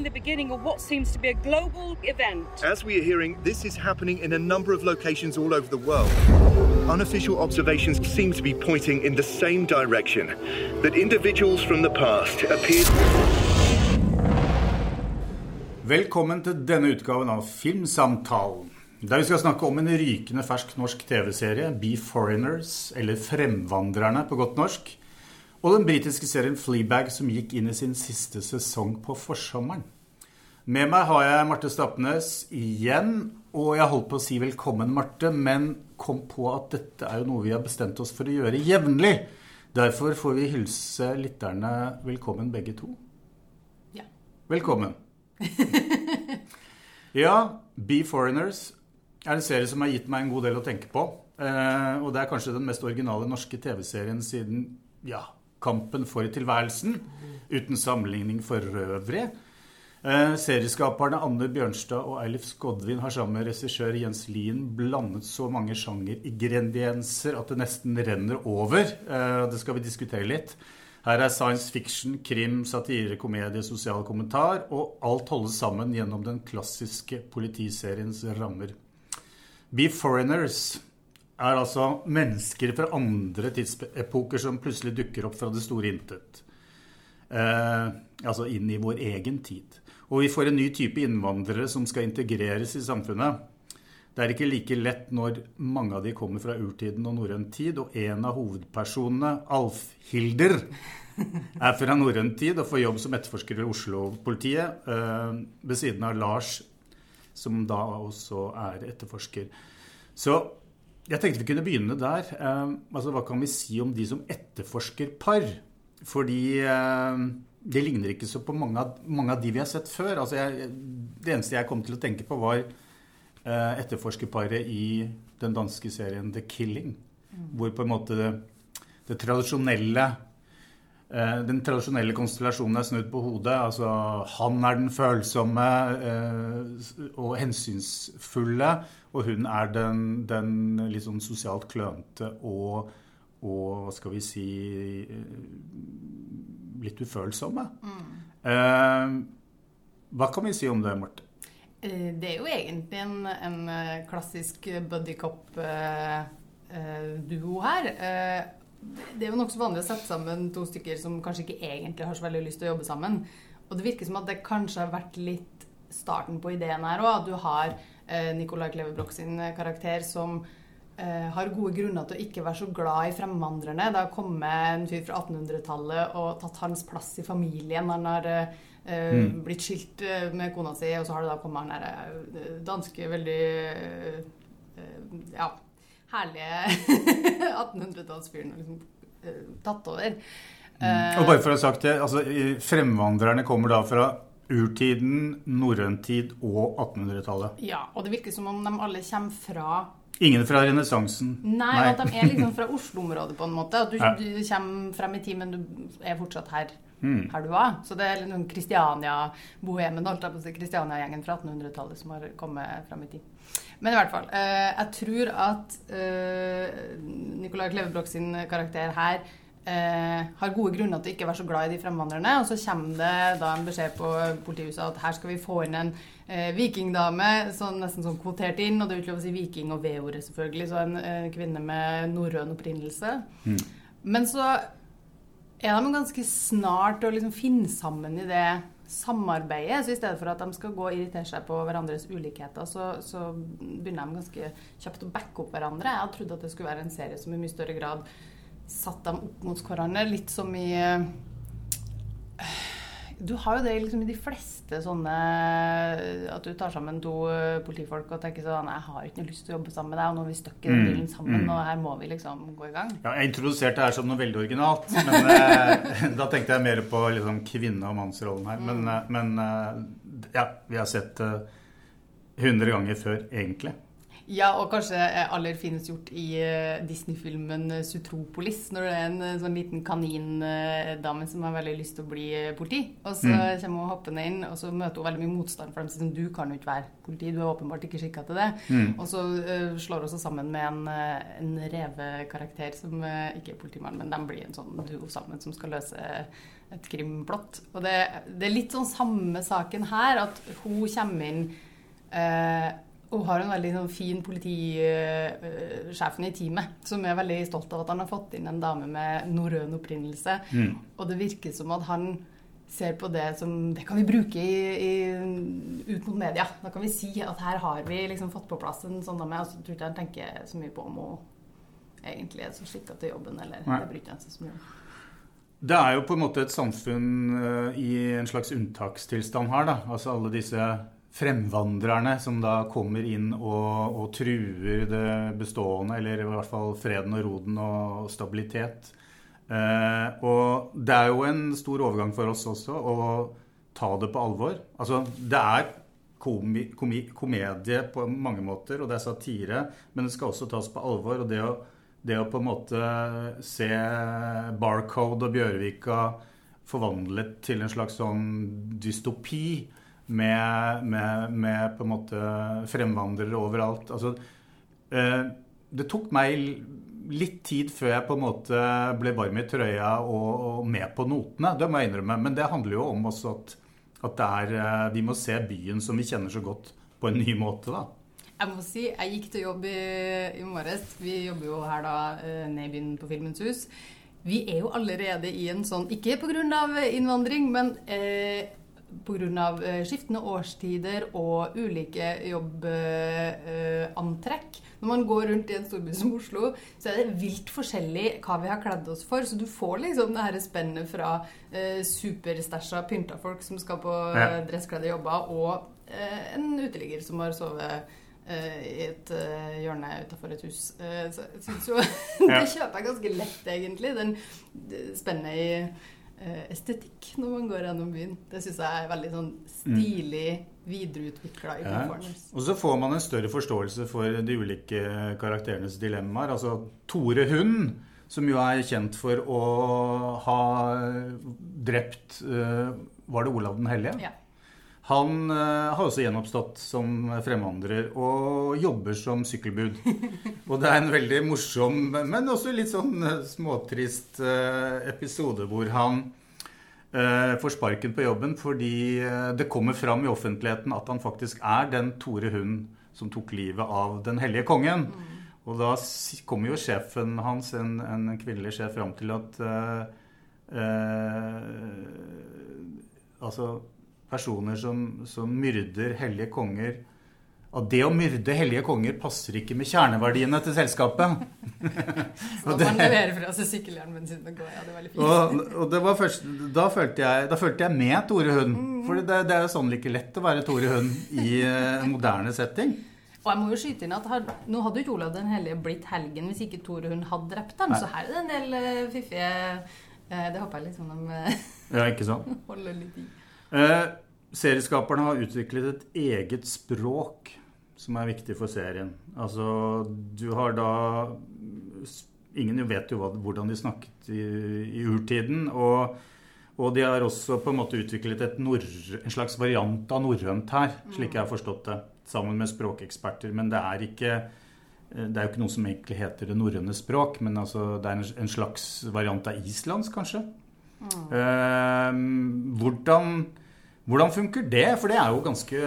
marking the beginning of what seems to be a global event. As we are hearing, this is happening in a number of locations all over the world. Unofficial observations seem to be pointing in the same direction that individuals from the past appeared. Velkommen til denne utgaven av Filmsamtalen. Der vi skal snakke om en rykende fersk norsk TV-serie, Be Foreigners, eller Fremvandrerne på godt norsk. Og den britiske serien Fleabag, som gikk inn i sin siste sesong på forsommeren. Med meg har jeg Marte Stapnes igjen. Og jeg holdt på å si velkommen, Marte, men kom på at dette er jo noe vi har bestemt oss for å gjøre jevnlig. Derfor får vi hilse lytterne velkommen, begge to. Ja. Velkommen. ja, Be Foreigners er en serie som har gitt meg en god del å tenke på. Eh, og det er kanskje den mest originale norske TV-serien siden ja, Kampen for tilværelsen. Uten sammenligning for øvrig. Eh, serieskaperne Anne Bjørnstad og Eilif Skodvin har sammen med regissør Jens Lien blandet så mange sjangeringredienser at det nesten renner over. Eh, det skal vi diskutere litt. Her er science fiction, krim, satire, komedie, sosial kommentar, og alt holdes sammen gjennom den klassiske politiseriens rammer. Be Foreigners er altså mennesker fra andre tidsepoker som plutselig dukker opp fra det store intet. Eh, altså inn i vår egen tid. Og vi får en ny type innvandrere som skal integreres i samfunnet. Det er ikke like lett når mange av de kommer fra urtiden og norrøn tid, og en av hovedpersonene, Alf Hilder, er fra norrøn tid og får jobb som etterforsker ved Oslo-politiet eh, ved siden av Lars som da også er etterforsker. Så jeg tenkte vi kunne begynne der. Eh, altså, Hva kan vi si om de som etterforsker par? Fordi eh, det ligner ikke så på mange av, mange av de vi har sett før. Altså, jeg, det eneste jeg kom til å tenke på, var eh, etterforskerparet i den danske serien The Killing. Mm. Hvor på en måte det, det tradisjonelle Eh, den tradisjonelle konstellasjonen er snudd på hodet. Altså, han er den følsomme eh, og hensynsfulle, og hun er den, den litt sånn sosialt klønete og, og, hva skal vi si eh, litt ufølsomme. Mm. hva kan vi si om det, Marte? Det er jo egentlig en, en klassisk buddycop-duo her det er jo nokså vanlig å sette sammen to stykker som kanskje ikke egentlig har så veldig lyst til å jobbe sammen. Og det virker som at det kanskje har vært litt starten på ideen her òg. At du har eh, Nicolai Klevebrok sin karakter som eh, har gode grunner til å ikke være så glad i fremmedvandrerne. Det har kommet en fyr fra 1800-tallet og tatt hans plass i familien. Han har eh, mm. blitt skilt eh, med kona si, og så har det da kommet han derre eh, danske, veldig eh, ja, herlige 1800-tallsfyren liksom, tatt over. Mm. og bare for å ha sagt det, altså, Fremvandrerne kommer da fra urtiden, norrøn tid og 1800-tallet. Ja, og det virker som om de alle kommer fra Ingen fra renessansen? Nei, Nei, at de er liksom fra Oslo-området på en måte. At du, ja. du, kommer frem i tid, men du er fortsatt her, mm. her du var. Så det er liksom Kristiania-bohemen, holdt jeg på å si, Kristiania-gjengen fra 1800-tallet som har kommet frem i tid. Men i hvert fall. Eh, jeg tror at eh, Nicolai Klevebrok sin karakter her eh, har gode grunner til å ikke være så glad i de fremvandrerne. Og så kommer det da en beskjed på politihuset at her skal vi få inn en eh, vikingdame, sånn, nesten sånn kvotert inn. Og det er ikke lov å si viking og V-ordet, selvfølgelig. Så en eh, kvinne med norrøn opprinnelse. Mm. Men så er de ganske snart å liksom finne sammen i det samarbeidet. Så i stedet for at de skal gå og irritere seg på hverandres ulikheter, så, så begynner de ganske kjapt å backe opp hverandre. Jeg hadde trodd at det skulle være en serie som i mye større grad satte dem opp mot hverandre. Litt som i du har jo det liksom i de fleste sånne At du tar sammen to eh, politifolk og tenker sånn Jeg har ikke noe lyst til å jobbe sammen med deg, og nå er vi stuck i den mm, bilen sammen, mm. og her må vi liksom gå i gang. Ja, jeg introduserte det her som noe veldig originalt, men eh, da tenkte jeg mer på liksom kvinne- og mannsrollen her. Men, mm. eh, men eh, ja, vi har sett det uh, 100 ganger før, egentlig. Ja, og kanskje aller finest gjort i uh, Disney-filmen eh, Sutropolis. Når det er en uh, sånn liten kanindame som har veldig lyst til å bli politi. Og så mm. kommer hun hoppende inn, og så møter hun veldig mye motstand. For de sier sånn Du kan jo ikke være politi, du er åpenbart ikke skikka til det. Mm. Og så uh, slår hun seg sammen med en, en revekarakter som ikke er politimann, men de blir en sånn duo sammen som skal løse et krimplott. Og det, det, er litt sånn samme saken her, at hun kommer inn eh, og har en veldig sånn, fin politisjefen i teamet, som er veldig stolt av at han har fått inn en dame med norrøn opprinnelse. Mm. Og det virker som at han ser på det som Det kan vi bruke i, i, ut mot media. Da kan vi si at her har vi liksom fått på plass en sånn dame. Og så tror ikke han tenker så mye på om hun egentlig er så skikka til jobben, eller Nei. det bryr han seg så mye om. Det er jo på en måte et samfunn uh, i en slags unntakstilstand her. da. Altså alle disse fremvandrerne som da kommer inn og, og, truer det bestående, eller i hvert fall freden og roden og stabilitet. Eh, og det er jo en stor overgang for oss også å ta det på alvor. Altså, det er komi, komi, komedie på mange måter, og det er satire, men det skal også tas på alvor. og det å, det å på en måte se Barcode og Bjørvika forvandlet til en slags sånn dystopi med, med, med, på en måte fremvandrere overalt. Altså, eh, det tok meg litt tid før jeg på en måte ble varm i trøya og, og med på notene. Det må jeg innrømme. Men det handler jo om også at, at er, eh, vi må se byen som vi kjenner så godt, på en ny måte. da. Jeg må si, jeg gikk til jobb i, i morges. Vi jobber jo her da eh, ned i byen på Filmens hus. Vi er jo allerede i en sånn, ikke pga. innvandring, men eh, pga. Eh, skiftende årstider og ulike jobbantrekk. Når man går rundt i en storby som Oslo, så er det vilt forskjellig hva vi har kledd oss for. Så du får liksom det her spennet fra eh, superstæsja pynta folk som skal på ja. dresskledde jobber, og eh, en uteligger som har sovet eh, i et uh, hjørne utafor et hus. Så jeg syns jo Det kjøper jeg ganske lett, egentlig. Den spennet i Eh, estetikk når man går gjennom byen. Det syns jeg er veldig sånn stilig, videreutvikla i Performance. Ja. Og så får man en større forståelse for de ulike karakterenes dilemmaer. Altså Tore Hund, som jo er kjent for å ha drept uh, Var det Olav den hellige? Ja. Han uh, har også gjenoppstått som fremvandrer og jobber som sykkelbud. og det er en veldig morsom, men også litt sånn uh, småtrist uh, episode hvor han får sparken på jobben fordi det kommer fram i offentligheten at han faktisk er den Tore Hund som tok livet av den hellige kongen. Mm. Og da kommer jo sjefen hans, en, en kvinnelig sjef, fram til at Altså personer som, som myrder hellige konger at det å myrde hellige konger passer ikke med kjerneverdiene til selskapet. Så man leverer fra seg sykkelhjelmen sin og går. Ja, det var veldig fint. Og, og det var først, da, følte jeg, da følte jeg med Tore Hund. Mm. For det, det, er jo sånn like lett å være Tore Hund i en moderne setting. Og jeg må jo skyte inn at her, Nå hadde jo ikke Olav den hellige blitt helgen hvis ikke Tore Hund hadde drept ham. Så her er det en del uh, fiffige uh, Det håper jeg liksom de ja, ikke sant? holder litt i. Uh, Serieskaperne har utviklet et eget språk som er viktig for serien. Altså, du har da Ingen vet jo hvordan de snakket i, i urtiden. Og, og, de har også på en måte utviklet en slags variant av norrønt her, slik jeg har forstått det. Sammen med språkeksperter. Men det er ikke det er jo ikke noe som egentlig heter det norrøne språk, men altså, det er en, en, slags variant av islandsk, kanskje. Mm. Eh, hvordan hvordan funker det? For det er jo ganske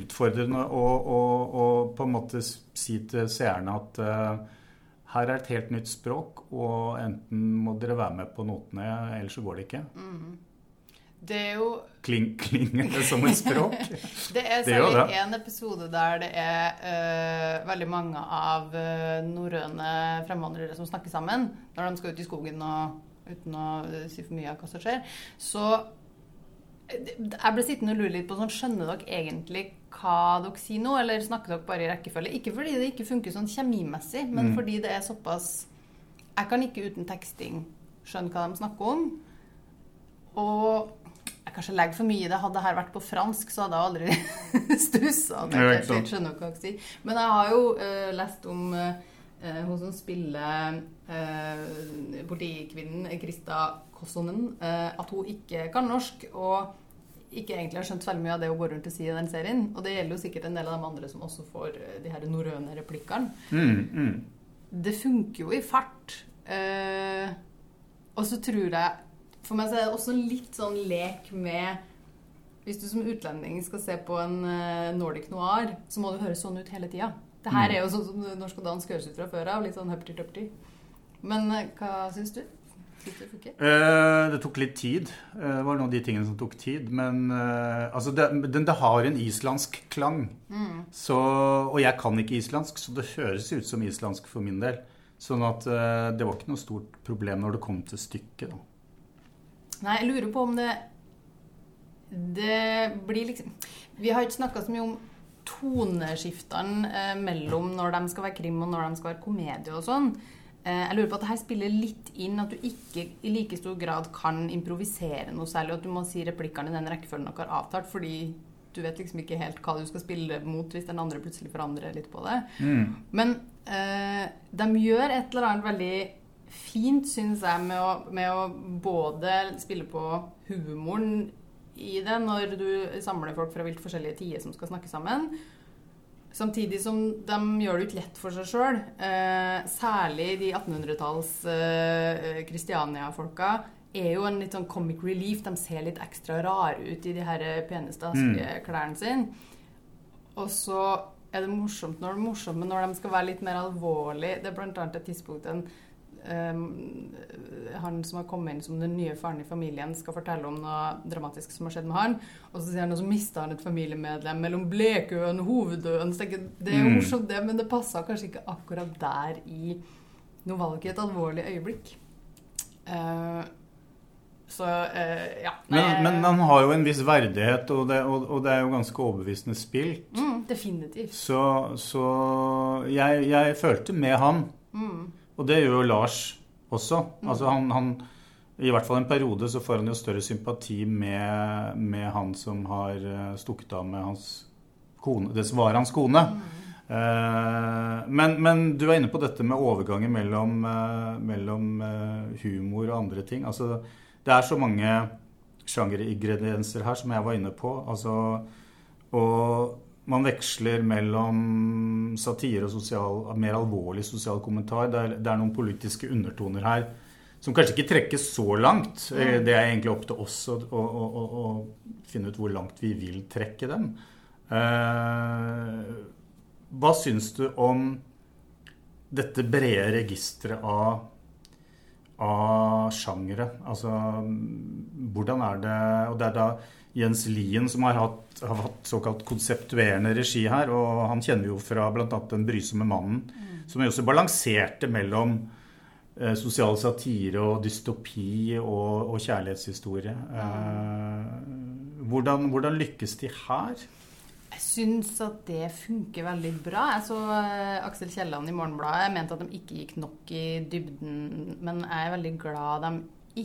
utfordrende å, å, å på en måte si til seerne at uh, her er et helt nytt språk, og enten må dere være med på notene, ellers så går det ikke. Mm. Det er jo Kling, Klinger det som et språk? det er særlig én episode der det er uh, veldig mange av uh, norrøne fremvandrere som snakker sammen når de skal ut i skogen og uten å si for mye av hva som skjer. Så jeg ble sittende og lure litt på sånn, Skjønner dere egentlig hva dere sier nå, eller snakker dere bare i rekkefølge? Ikke fordi det ikke funker sånn kjemimessig, men mm. fordi det er såpass Jeg kan ikke uten teksting skjønne hva de snakker om. Og jeg kanskje legger for mye i det. Hadde dette vært på fransk, så hadde jeg aldri stussa. Men jeg har jo uh, lest om uh, hun som spiller uh, politikvinnen Krista Kossonen, at hun ikke kan norsk. og ikke egentlig har skjønt veldig mye av det å gå rundt og si i den serien. Og det gjelder jo sikkert en del av de andre som også får eh, de her norrøne replikkene. Mm, mm. Det funker jo i fart. Eh, og så tror jeg For meg så er det også litt sånn lek med Hvis du som utlending skal se på en eh, Nordic noir, så må det høres sånn ut hele tida. Det her Mm. er jo sånn som norsk og dansk høres ut fra før av. Litt sånn høpti-tøpti. Men eh, hva syns du? Det? Eh, det tok litt tid. Eh, det var noen av de tingene som tok tid. Men eh, altså, det, det har en islandsk klang. Så, og jeg kan ikke islandsk, så det høres ut som islandsk for min del. Sånn at det var ikke noe stort problem når det kom til stykket. Da. Nei, jeg lurer på om det Det blir liksom Vi har ikke snakka så mye om toneskiftene mellom når de skal være krim og når de skal være komedie og sånn. Eh, jeg lurer på at det her spiller litt inn at du ikke i like stor grad kan improvisere noe særlig, at du må si replikkene i den rekkefølgen dere har avtalt, fordi du vet liksom ikke helt hva du skal spille mot hvis den andre plutselig forandrer litt på det. Men eh, de gjør et eller annet veldig fint, syns jeg, med å, med å både spille på humoren i det når du samler folk fra vilt forskjellige tider som skal snakke sammen. Samtidig som de gjør det ikke lett for seg sjøl. Eh, særlig de 1800-talls eh, Kristiania-folka er jo en litt sånn comic relief. De ser litt ekstra rare ut i de her pene, staselige klærne sine. Og så er det morsomt når det er morsomt, men når de skal være litt mer alvorlig Det er blant annet et tidspunkt en eh, han som har kommet inn som den nye faren i familien, skal fortelle om noe dramatisk som har skjedd med han. Og så sier han, at så mista han et familiemedlem mellom Blekøen og Hovedøen. Så tenker jeg, Det er Mm. morsomt, det, men det passa kanskje ikke akkurat der i noe valg i et alvorlig øyeblikk. Uh, så uh, ja. Men, men han har jo en viss verdighet, og det, og, og det er jo ganske overbevisende spilt. mm, Definitivt. Så, så jeg, jeg følte med han. Og det gjør jo Lars også. Altså han, han I hvert fall en periode så får han jo større sympati med, med han som har eh, stukket av med hans kone. Det som var hans kone. Eh, men, men du er inne på dette med overgangen mellom, eh, mellom humor og andre ting. Altså, det er så mange sjangeringredienser her som jeg var inne på. Altså, og man veksler mellom satire og sosial, mer alvorlig sosial kommentar. Det er, det er noen politiske undertoner her som kanskje ikke trekkes så langt. Mm. Det er egentlig opp til oss å, å, å, å, finne ut hvor langt vi vil trekke dem. Eh, hva syns du om dette brede registeret av, av sjangere? Altså, hvordan er det Og det er da Jens Lien som har hatt, har hatt såkalt konseptuerende regi her, og han kjenner vi jo fra bl.a. Den brysomme mannen, som jo også balanserte mellom eh, sosial satire og dystopi og, og kjærlighetshistorie. Eh, hvordan, hvordan lykkes de her? Jeg syns at det funker veldig bra. Jeg så eh, Aksel Kielland i Morgenbladet. Jeg mente at de ikke gikk nok i dybden, men jeg er veldig glad de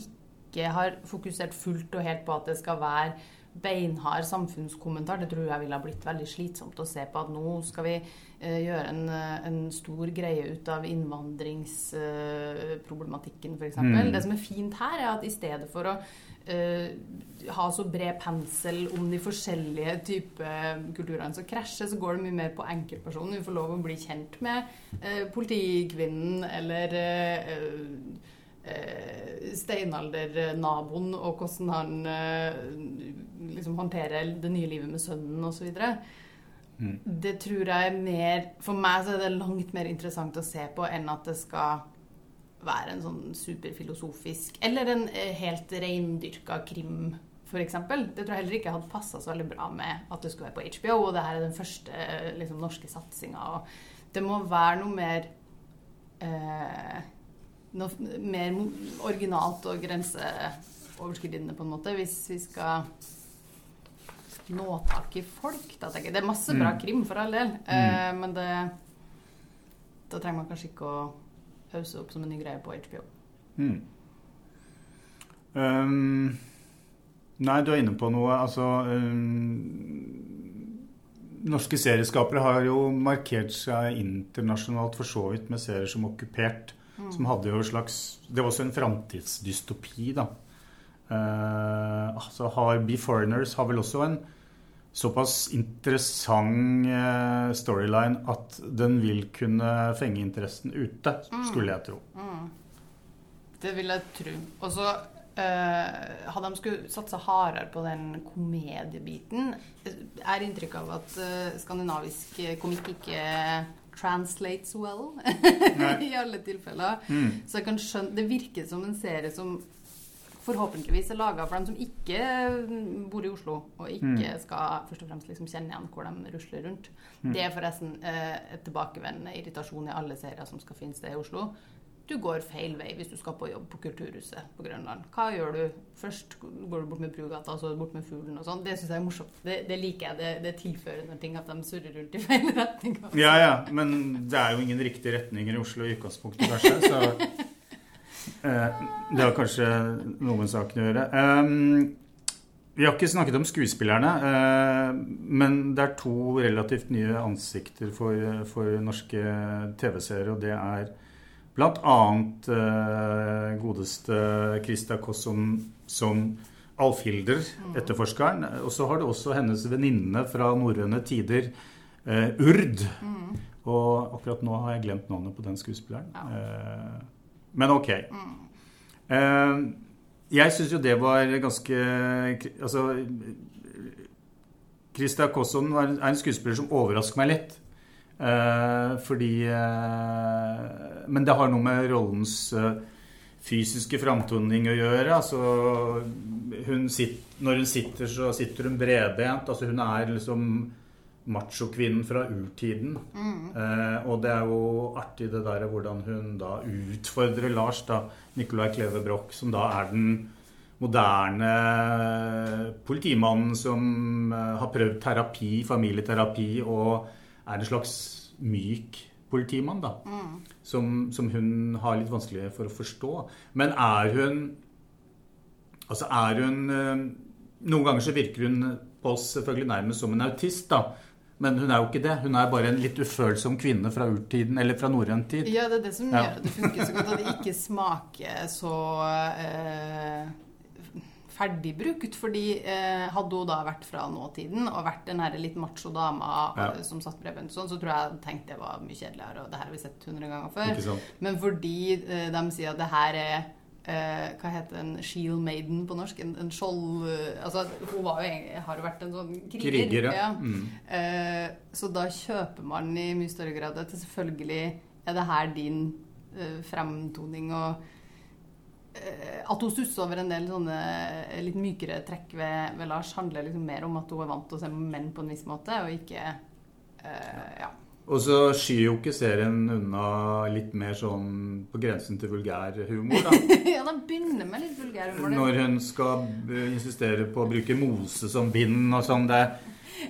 ikke har fokusert fullt og helt på at det skal være beinhard samfunnskommentar. Det tror jeg ville ha blitt veldig slitsomt å se på at nå skal vi eh, gjøre en, eh, en stor greie ut av innvandringsproblematikken, f.eks. Mm. Det som er fint her, er at i stedet for å eh, ha så bred pensel om de forskjellige typer kulturene som krasjer, så går det mye mer på enkeltpersonen. Vi får lov å bli kjent med eh, politikvinnen eller eh, eh, steinaldernaboen og hvordan han eh, liksom håndterer det nye livet med sønnen osv. Mm. Det tror jeg er mer For meg så er det langt mer interessant å se på enn at det skal være en sånn superfilosofisk Eller en eh, helt reindyrka krim, f.eks. Det tror jeg heller ikke hadde passa så veldig bra med at det skulle være på HBO, og det her er den første eh, liksom, norske satsinga. Det må være noe mer eh, Noe mer originalt og grenseoverskridende, på en måte, hvis vi skal nå tak i folk. Da, tenker jeg. Det er masse bra Mm. krim, for all del, eh, men det Da trenger man kanskje ikke å hause opp som en ny greie på HBO. Mm. Um, nei, du er inne på noe. Altså um, Norske serieskapere har jo markert seg internasjonalt for så vidt med serier som Okkupert. Som hadde jo en slags Det var også en framtidsdystopi, da. Uh, altså har Be Foreigners har vel også en såpass interessant eh, storyline at den vil kunne fenge interessen ute, skulle jeg tro. Det vil jeg tro. Og så Uh, hadde de skulle satsa hardere på den komediebiten Er inntrykk av at uh, skandinavisk komikk ikke translates well i alle tilfeller. Mm. Så jeg kan skjønne Det virker som en serie som forhåpentligvis er laga for dem som ikke bor i Oslo, og ikke mm. skal først og fremst liksom kjenne igjen hvor de rusler rundt. Mm. Det er forresten eh, et tilbakevendende irritasjon i alle serier som skal finne sted i Oslo. Du går feil vei hvis du skal på jobb på Kulturhuset på Grønland. Hva gjør du? Først går du bort med Brugata, så bort med Fuglen og sånn. Det syns jeg er morsomt. Det, det liker jeg. Det, det tilfører noen ting at de surrer rundt i feil retning. Også. Ja, ja. Men det er jo ingen riktige retninger i Oslo i utgangspunktet, kanskje. Så Eh, det har kanskje noe med saken å gjøre. Um, vi har ikke snakket om skuespillerne, eh, men det er to relativt nye ansikter for, for norske TV-seere, og det er bl.a. godeste Krista Kosson som Alfhilder, etterforskeren. Og så har du også hennes venninne fra norrøne tider, Urd. Mm. Og akkurat nå har jeg glemt navnet på den skuespilleren. Ja. Men ok. Mm. Uh, jeg syns jo det var ganske Altså Krista Kosson er en skuespiller som overrasker meg litt. Uh, fordi uh, Men det har noe med rollens fysiske framtoning å gjøre. Altså, hun sitter, når hun sitter, så sitter hun bredbent. Altså, hun er liksom machokvinnen fra urtiden. Mm. Eh, og det er jo artig det der hvordan hun da utfordrer Lars, da, Nicolai Kleve Broch, som da er den moderne politimannen som eh, har prøvd terapi, familieterapi, og er en slags myk politimann, da. Mm. Som, som, hun har litt vanskelig for å forstå. Men er hun Altså er hun eh, Noen ganger så virker hun på oss selvfølgelig nærmest som en autist, da. Men hun er jo ikke det. Hun er bare en litt ufølsom kvinne fra urtiden, eller fra norrøn tid. Ja, det er det som ja. gjør at det funker så godt. At det ikke smaker så eh, ferdigbrukt. Fordi eh, hadde hun da vært fra nåtiden og vært den her litt macho dama ja. Eh, som satt bredbent sånn, så tror jeg tenkte det var mye kjedeligere. Og det her har vi sett hundre ganger før. Men fordi eh, de sier at det her er eh, Hva heter en shield maiden på norsk? En, en skjold eh, altså, Hun jo, har jo vært en sånn kriger. kriger ja. Mm. Eh, så da kjøper man i mye større grad at selvfølgelig er det her din fremtoning. og at hun stusser over en del sånne eh, litt mykere trekk ved, ved Lars, handler liksom mer om at hun er vant til å se menn på en viss måte, og ikke ja. Og så skyr jo ikke serien unna litt mer sånn på grensen til vulgær humor, da. ja, den begynner med litt vulgær humor. Når hun skal insistere på å bruke mose som bind og sånn. det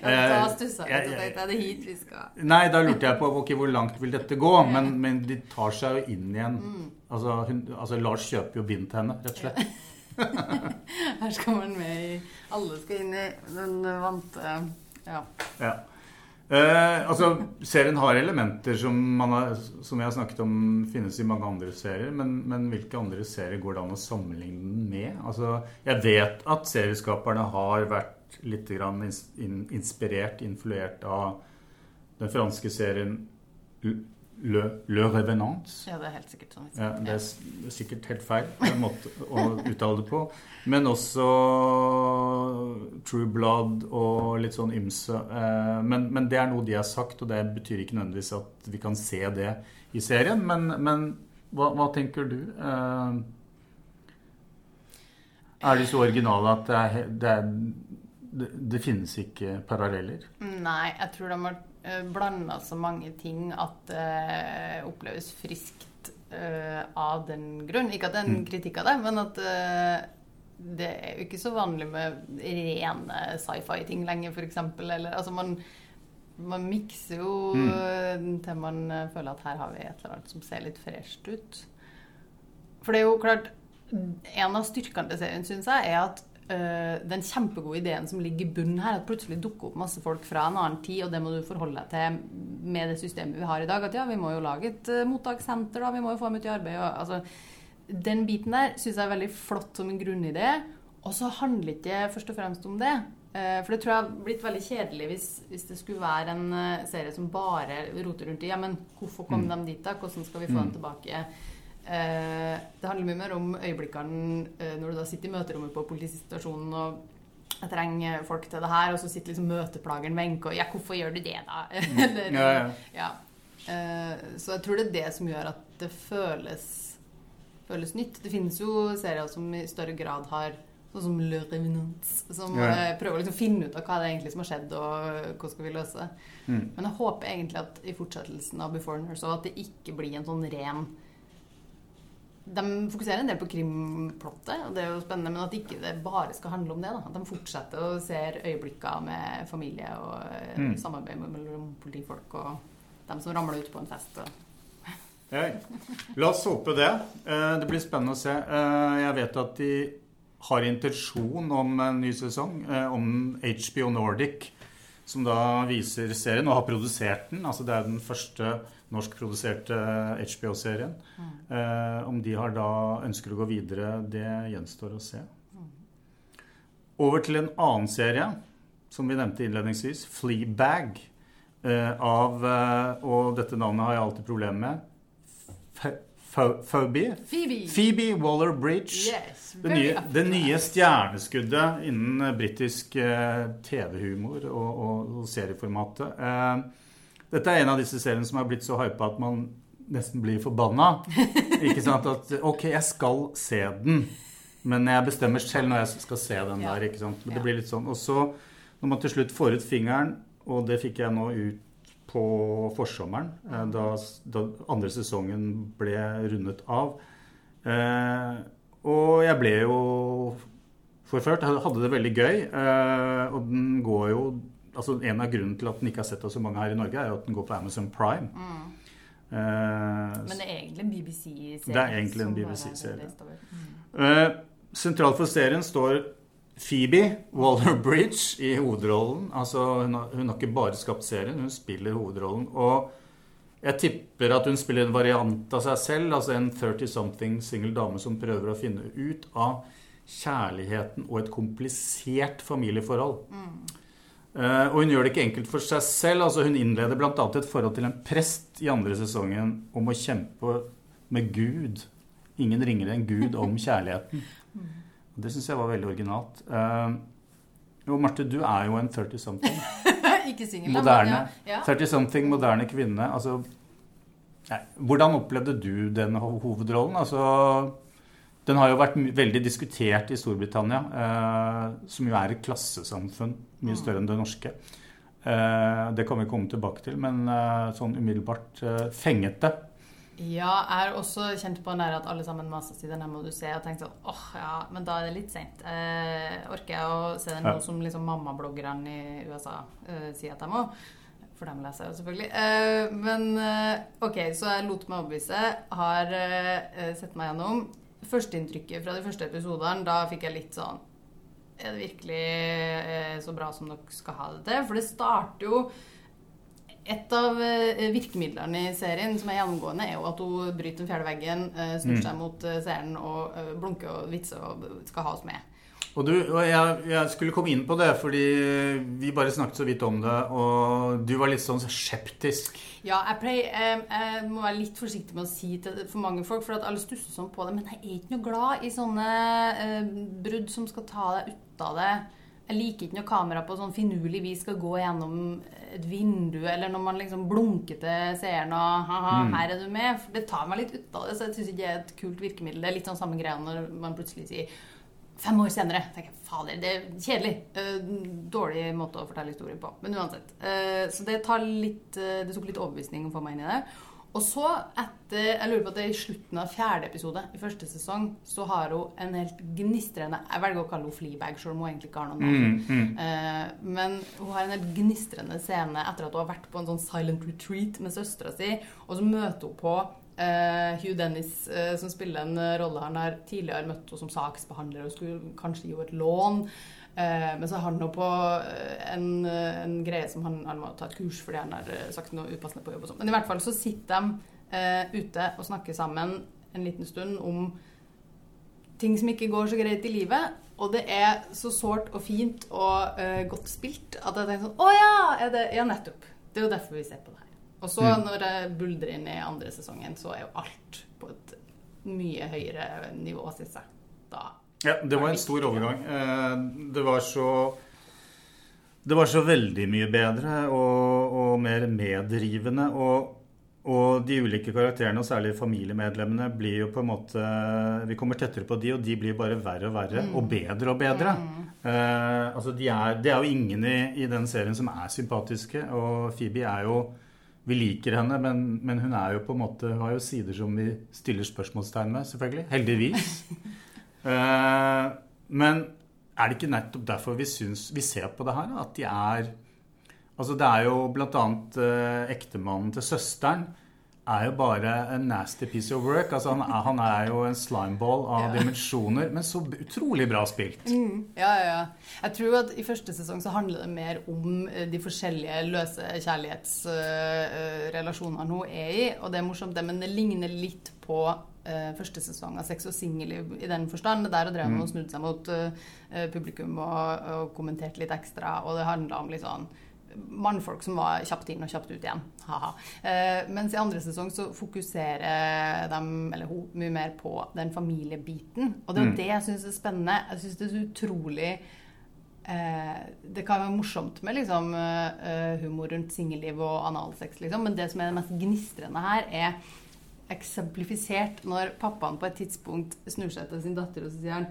da eh, stussa jeg og tenkte er det hit vi skal. Nei, da lurte jeg på okay, hvor langt vil dette gå. Men, men, de tar seg jo inn igjen. Mm. Altså, hun, altså, Lars kjøper jo bind til henne, rett og slett. Her skal man med i Alle skal inn i den vante Ja. ja. Eh, altså, Serien har elementer som, har, som, jeg har snakket om finnes i mange andre serier. Men, men, hvilke andre serier går det an å sammenligne den med? Altså, jeg vet at serieskaperne har vært litt inspirert, influert av den franske serien Le, Le Revenant. Ja, det er helt sikkert sånn. Ja, det er sikkert helt feil måte å uttale det på. Men også True Blood og litt sånn ymse. Eh, men, men, det er noe de har sagt, og det betyr ikke nødvendigvis at vi kan se det i serien. Men, men hva, hva, tenker du? Eh, er de så originale at det, er, det, er, det, det finnes ikke paralleller? Nei, jeg tror de har Eh, blanda så mange ting at det oppleves friskt uh, av den grunn. Ikke at det er en mm. kritikk av det, men at det er jo ikke så vanlig med rene sci-fi-ting lenger, f.eks. Eller altså man, man mikser jo mm. til man føler at her har vi et eller annet som ser litt fresht ut. For det er jo klart En av styrkene til serien, syns jeg, er at den kjempegode ideen som ligger i bunnen her, at plutselig dukker opp masse folk fra en annen tid, og det må du forholde deg til med det systemet vi har i dag. At ja, vi må jo lage et uh, mottakssenter, da, vi må jo få dem ut i arbeid. Og, altså, den biten der syns jeg er veldig flott som en grunnidé. Og så handler ikke først og fremst om det. Uh, for det tror jeg har blitt veldig kjedelig hvis, hvis det skulle være en serie som bare roter rundt i ja, men hvorfor kom mm. de dit, da? Hvordan skal vi få mm. dem tilbake? Eh, det handler mye mer om øyeblikkene eh, når du da sitter i møterommet på politistasjonen og jeg trenger folk til det her, og så sitter liksom møteplageren Wenche og Ja, hvorfor gjør du det, da? Eller, Ja, ja. ja. Eh, så jeg tror det er det som gjør at det føles, føles nytt. Det finnes jo serier som i større grad har Sånn som Le Revenant, som Ja. prøver å liksom finne ut av hva det er egentlig som har skjedd, og hva skal vi løse. Mm. Men jeg håper egentlig at i fortsettelsen av Beforeigners også, at det ikke blir en sånn ren De fokuserer en del på krimplottet, og det er jo spennende, men at ikke det bare skal handle om det. da. At de fortsetter å se øyeblikker med familie og eh, Mm. samarbeid mellom politifolk og dem som ramler ut på en fest. Og... Ja, la oss håpe det. Eh, Det blir spennende å se. Eh, Jeg vet at de har intensjon om en ny sesong, om HBO Nordic, som da viser serien og har produsert den. Altså det er den første norskproduserte HBO-serien. Eh, Om de har da ønsker å gå videre, det gjenstår å se. Over til en annen serie, som vi nevnte innledningsvis, Fleabag. eh, Av, eh, og dette navnet har jeg alltid problemer med. Phoebe? Phoebe! Phoebe Waller-Bridge. Yes, Det nye, det nye stjerneskuddet innen eh, britisk eh, TV-humor og, og, og serieformatet. Dette er en av disse seriene som har blitt så hypa at man nesten blir forbanna. Ikke sant? At ok, jeg skal se den, men jeg bestemmer selv når jeg skal se den der. ikke sant? Men Det blir litt sånn. Og så, når man til slutt får ut fingeren, og det fikk jeg nå ut på forsommeren, eh, da, da andre sesongen ble rundet av. Eh, og jeg ble jo forført. Jeg hadde det veldig gøy. Eh, og den går jo altså En av grunnene til at den ikke har sett av så mange her i Norge, er jo at den går på Amazon Prime. Eh, Men det er egentlig en BBC-serie. Det er egentlig en er BBC-serie. Mm. over. Eh, sentralt for serien står Phoebe Waller-Bridge i hovedrollen. Altså, hun har, hun har ikke bare skapt serien, hun spiller hovedrollen. Og jeg tipper at hun spiller en variant av seg selv, altså en 30-something single dame som prøver å finne ut av kjærligheten og et komplisert familieforhold. Eh, og hun gjør det ikke enkelt for seg selv. altså Hun innleder bl.a. et forhold til en prest i andre sesongen om å kjempe med Gud. Ingen ringere enn Gud om kjærligheten. Det syns jeg var veldig originalt. Eh, og Marte, du er jo en 30-something. ikke singel, Moderne. Ja, ja. 30-something, moderne kvinne. Altså, nei, hvordan opplevde du den hovedrollen? Altså, den har jo vært veldig diskutert i Storbritannia, eh, som jo er et klassesamfunn mye større enn det norske. Eh, det kan vi komme tilbake til, men eh, sånn umiddelbart eh, fenget det. Ja, jeg har også kjent på den der at alle sammen maser til den her må du se, og tenkt sånn åh, ja, men da er det litt seint. Eh, orker jeg å se den Ja. nå som liksom mammabloggerne i USA eh, sier at jeg må? For dem leser jeg jo selvfølgelig. Eh, men OK, så jeg lot meg overbevise. Har sett meg gjennom. Førsteinntrykket fra de første episodene, da fikk jeg litt sånn Er det virkelig eh, så bra som dere skal ha det til? For det starter jo et av eh, virkemidlene i serien som er gjennomgående, er jo at hun bryter den fjerde veggen, eh, snur Mm. seg mot seeren og blunker og vitser og skal ha oss med. Og, du, og jeg, jeg skulle komme inn på det, fordi vi bare snakket så vidt om det, og du var litt sånn skeptisk. Ja, jeg, pleier, eh, jeg må være litt forsiktig med å si til for mange folk, for at alle stusser sånn på det, men jeg er ikke noe glad i sånne eh, brudd som skal ta deg ut av det. Jeg liker ikke når kamera på sånn finurlig vis skal gå gjennom et vindu, eller når man liksom blunker til seeren og haha, Mm. her er du med. For det tar meg litt ut av det, så jeg syns ikke det er et kult virkemiddel. Det er litt sånn samme greia når man plutselig sier Fem år senere. tenker jeg, Fader, det er kjedelig. Eh, dårlig måte å fortelle historier på. Men uansett. Eh, så det tar litt eh, Det tok litt overbevisning å få meg inn i det. Og så, etter Jeg lurer på at det er i slutten av fjerde episode i første sesong, så har hun en helt gnistrende Jeg velger å kalle henne Fleabag, selv om hun egentlig ikke har noe navn. Eh, men hun har en helt gnistrende scene etter at hun har vært på en sånn silent retreat med søstera si, og så møter hun på eh, Hugh Dennis, eh, som spiller en eh, rolle han har tidligere møtt henne som saksbehandler og skulle kanskje gi henne et lån. Eh, men så har han nå på eh, en, eh, en greie som han, han må ta et kurs fordi han har sagt noe upassende på jobb og sånt. Men i hvert fall så sitter de ute og snakker sammen en liten stund om ting som ikke går så greit i livet. Og det er så sårt og fint og godt spilt at jeg tenker sånn Å ja! Er det, ja, nettopp. Det er jo derfor vi ser på det her. Og så, Mm. når jeg buldrer inn i andre sesongen, så er jo alt på et mye høyere nivå, syns jeg. Da. Ja, det var en stor overgang. Eh, det var så Det var så veldig mye bedre og, og mer medrivende. Og, og, de ulike karakterene, og særlig familiemedlemmene, blir jo på en måte Vi kommer tettere på de, og de blir bare verre og verre. Mm. Og bedre og bedre. Mm. Eh, altså de er, det er jo ingen i, i den serien som er sympatiske, og Phoebe er jo vi liker henne, men, men, hun er jo på en måte, har jo sider som vi stiller spørsmålstegn med, selvfølgelig. Heldigvis. uh, men er det ikke nettopp derfor vi, syns, vi ser på det her? At de er Altså, det er jo bl.a. Uh, ektemannen til søsteren er jo bare en nasty piece of work. Altså, han, er, han er jo en slimeball av ja. dimensjoner, men så utrolig bra spilt. Mm. Ja, ja, ja. Jeg tror at i første sesong så handler det mer om eh, de forskjellige løse kjærlighetsrelasjonene hun er i. Og det er morsomt, det, men det ligner litt på uh, første sesong av Sex og singelliv i den forstand. Der og drev mm. og snudde seg mot uh, publikum og, og kommenterte litt ekstra, og det handla om litt sånn mannfolk som var kjapt inn og kjapt ut igjen. Eh, mens i andre sesong så fokuserer de, eller hun, mye mer på den familiebiten. Og det er mm. det jeg syns er spennende. Jeg syns det er så utrolig eh, Det kan være morsomt med liksom, eh, humor rundt singelliv og analsex, liksom, men det som er det mest gnistrende her, er eksemplifisert når pappaen på et tidspunkt snur seg til sin datter og så sier han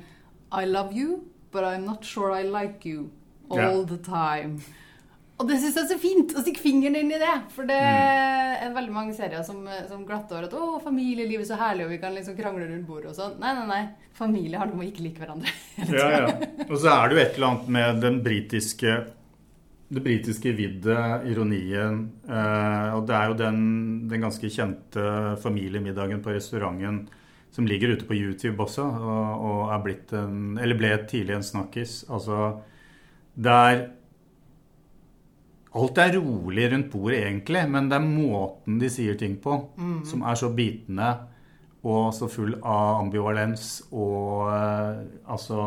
I love you, but I'm not sure I like you all yeah. the time. Og det syns jeg er så fint å stikke fingeren inn i det. For det mm. er veldig mange serier som, som glatter at 'Å, familielivet er så herlig, og vi kan liksom krangle rundt bordet' og sånn. Nei, nei, nei. Familie handler om å ikke like hverandre. ja, ja. Og så er det jo et eller annet med den britiske det britiske viddet, ironien. Eh, og det er jo den, den, ganske kjente familiemiddagen på restauranten som ligger ute på YouTube også, og, og er blitt en Eller ble tidlig en snakkis. Altså der Alt er rolig rundt bordet, egentlig, men det er måten de sier ting på, mm. som er så bitende og så full av ambivalens og uh, altså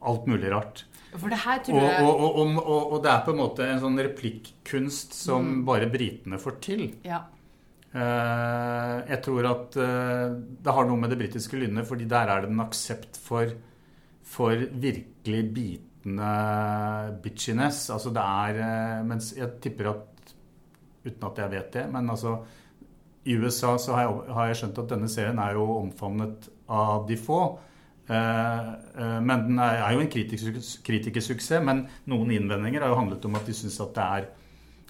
Alt mulig rart. For det her tror jeg... Og, og, og, og det er på en måte en sånn replikkunst som mm. bare britene får til. Ja. Uh, jeg tror at uh, det har noe med det britiske lynnet, fordi der er det en aksept for, for virkelig bit bitende bitchiness. Altså det er eh, Mens jeg tipper at Uten at jeg vet det, men altså I USA så har jeg, har jeg skjønt at denne serien er jo omfavnet av de få. Eh, eh, men den er jo en kritikersuksess. Men noen innvendinger har jo handlet om at de syns at det er,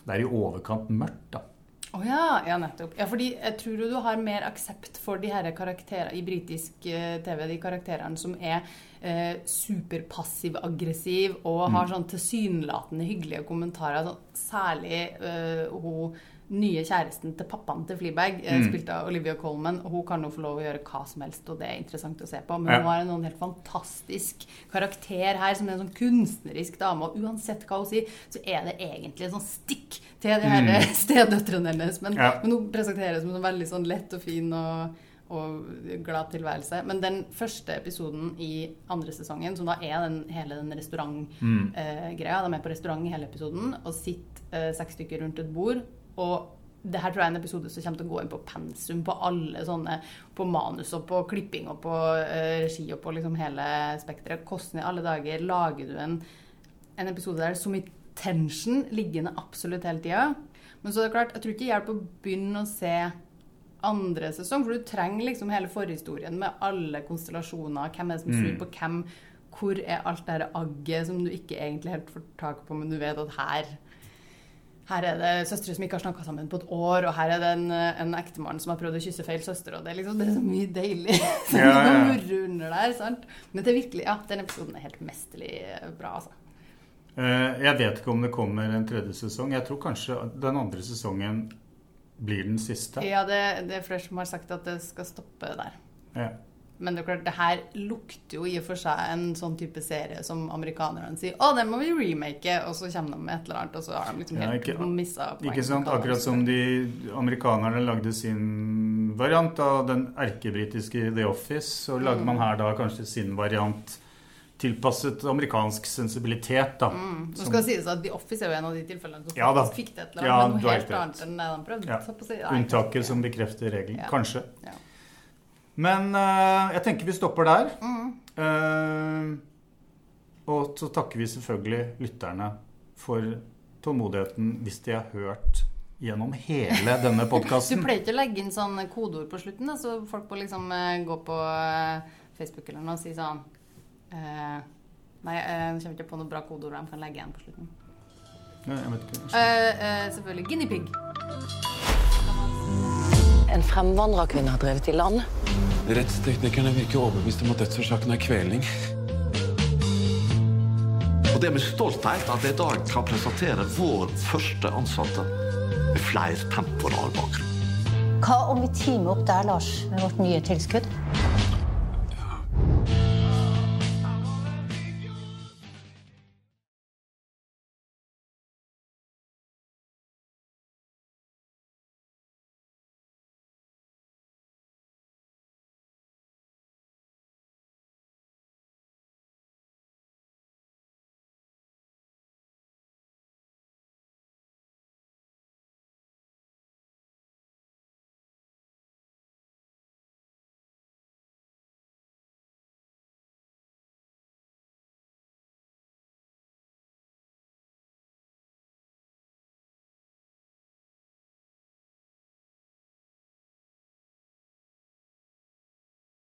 det er i overkant mørkt. da. Oh, ja, ja, nettopp. Ja, fordi jeg tror du har mer aksept for de her karakterene i britisk TV, de karakterene som er eh, superpassiv-aggressiv og har mm. sånn tilsynelatende hyggelige kommentarer. Sånn, særlig eh, hun nye kjæresten til pappaen til Fleabag, eh, mm. spilt av Olivia Colman. Og hun kan jo få lov å gjøre hva som helst, og det er interessant å se på. Men ja. hun har en helt fantastisk karakter her, som er en sånn kunstnerisk dame. Og uansett hva hun sier, så er det egentlig en sånn stikk til de her mm. stedøtrene hennes. Men, ja. men, hun presenteres som en veldig sånn lett og fin og og glad tilværelse. Men den første episoden i andre sesongen, som da er den, hele den restaurantgreia mm. eh, De er på restaurant i hele episoden og sitter eh, seks stykker rundt et bord. Og det her tror jeg er en episode som kommer til å gå inn på pensum på alle sånne På manus og på klipping og på uh, regi og på liksom hele spekteret. Hvordan i alle dager lager du en, en episode der så mye tension liggende absolutt hele tida? Men så er det klart, jeg tror ikke det hjelper å begynne å se andre sesong. For du trenger liksom hele forhistorien med alle konstellasjoner. Hvem er det som snur mm. på hvem? Hvor er alt det her agget som du ikke egentlig helt får tak på, men du vet at her her er det søstre som ikke har snakka sammen på et år, og her er det en, en ektemann som har prøvd å kysse feil søster, og det er liksom det er så mye deilig som ja, ja. under der. sant? Men det er virkelig, ja, den episoden er helt mesterlig bra, altså. Eh, jeg vet ikke om det kommer en tredje sesong. Jeg tror kanskje den andre sesongen blir den siste. Ja, det, det, er flere som har sagt at det skal stoppe der. Ja. Men det er klart, det her lukter jo i og for seg en sånn type serie som amerikanerne sier 'Å, den må vi remake', og så kommer de med et eller annet, og så har de liksom helt ja, missa poenget. Ikke sant? Akkurat som de amerikanerne lagde sin variant av den erkebritiske The Office, så lager mm. man her da kanskje sin variant tilpasset amerikansk sensibilitet, da. Mm. Nå skal det sies at The Office er jo en av de tilfellene som Ja fikk det fikk det annet, Ja, men noe helt annet enn det de prøvde. Ja. si. Unntaket som bekrefter regelen. Kanskje. Ja. Men uh, jeg tenker vi stopper der. Mm. Uh, og så takker vi selvfølgelig lytterne for tålmodigheten hvis de har hørt gjennom hele denne Du pleier ikke å legge inn sånn kodeord på slutten, da, så folk må liksom uh, gå på Facebook eller noe og si sånn Nei, jeg kommer ikke på noe bra kodeord de kan legge igjen på slutten. Ja, jeg vet ikke. Selvfølgelig guinea pig. En fremvandrerkvinne har drevet i land. Rettsteknikerne virker overbevist om at dødsårsaken er kvelning. Og det er med stolthet at jeg i dag kan presentere vår første ansatte med flertemporal bakgrunn. Hva om vi teamer opp der, Lars, med vårt nye tilskudd?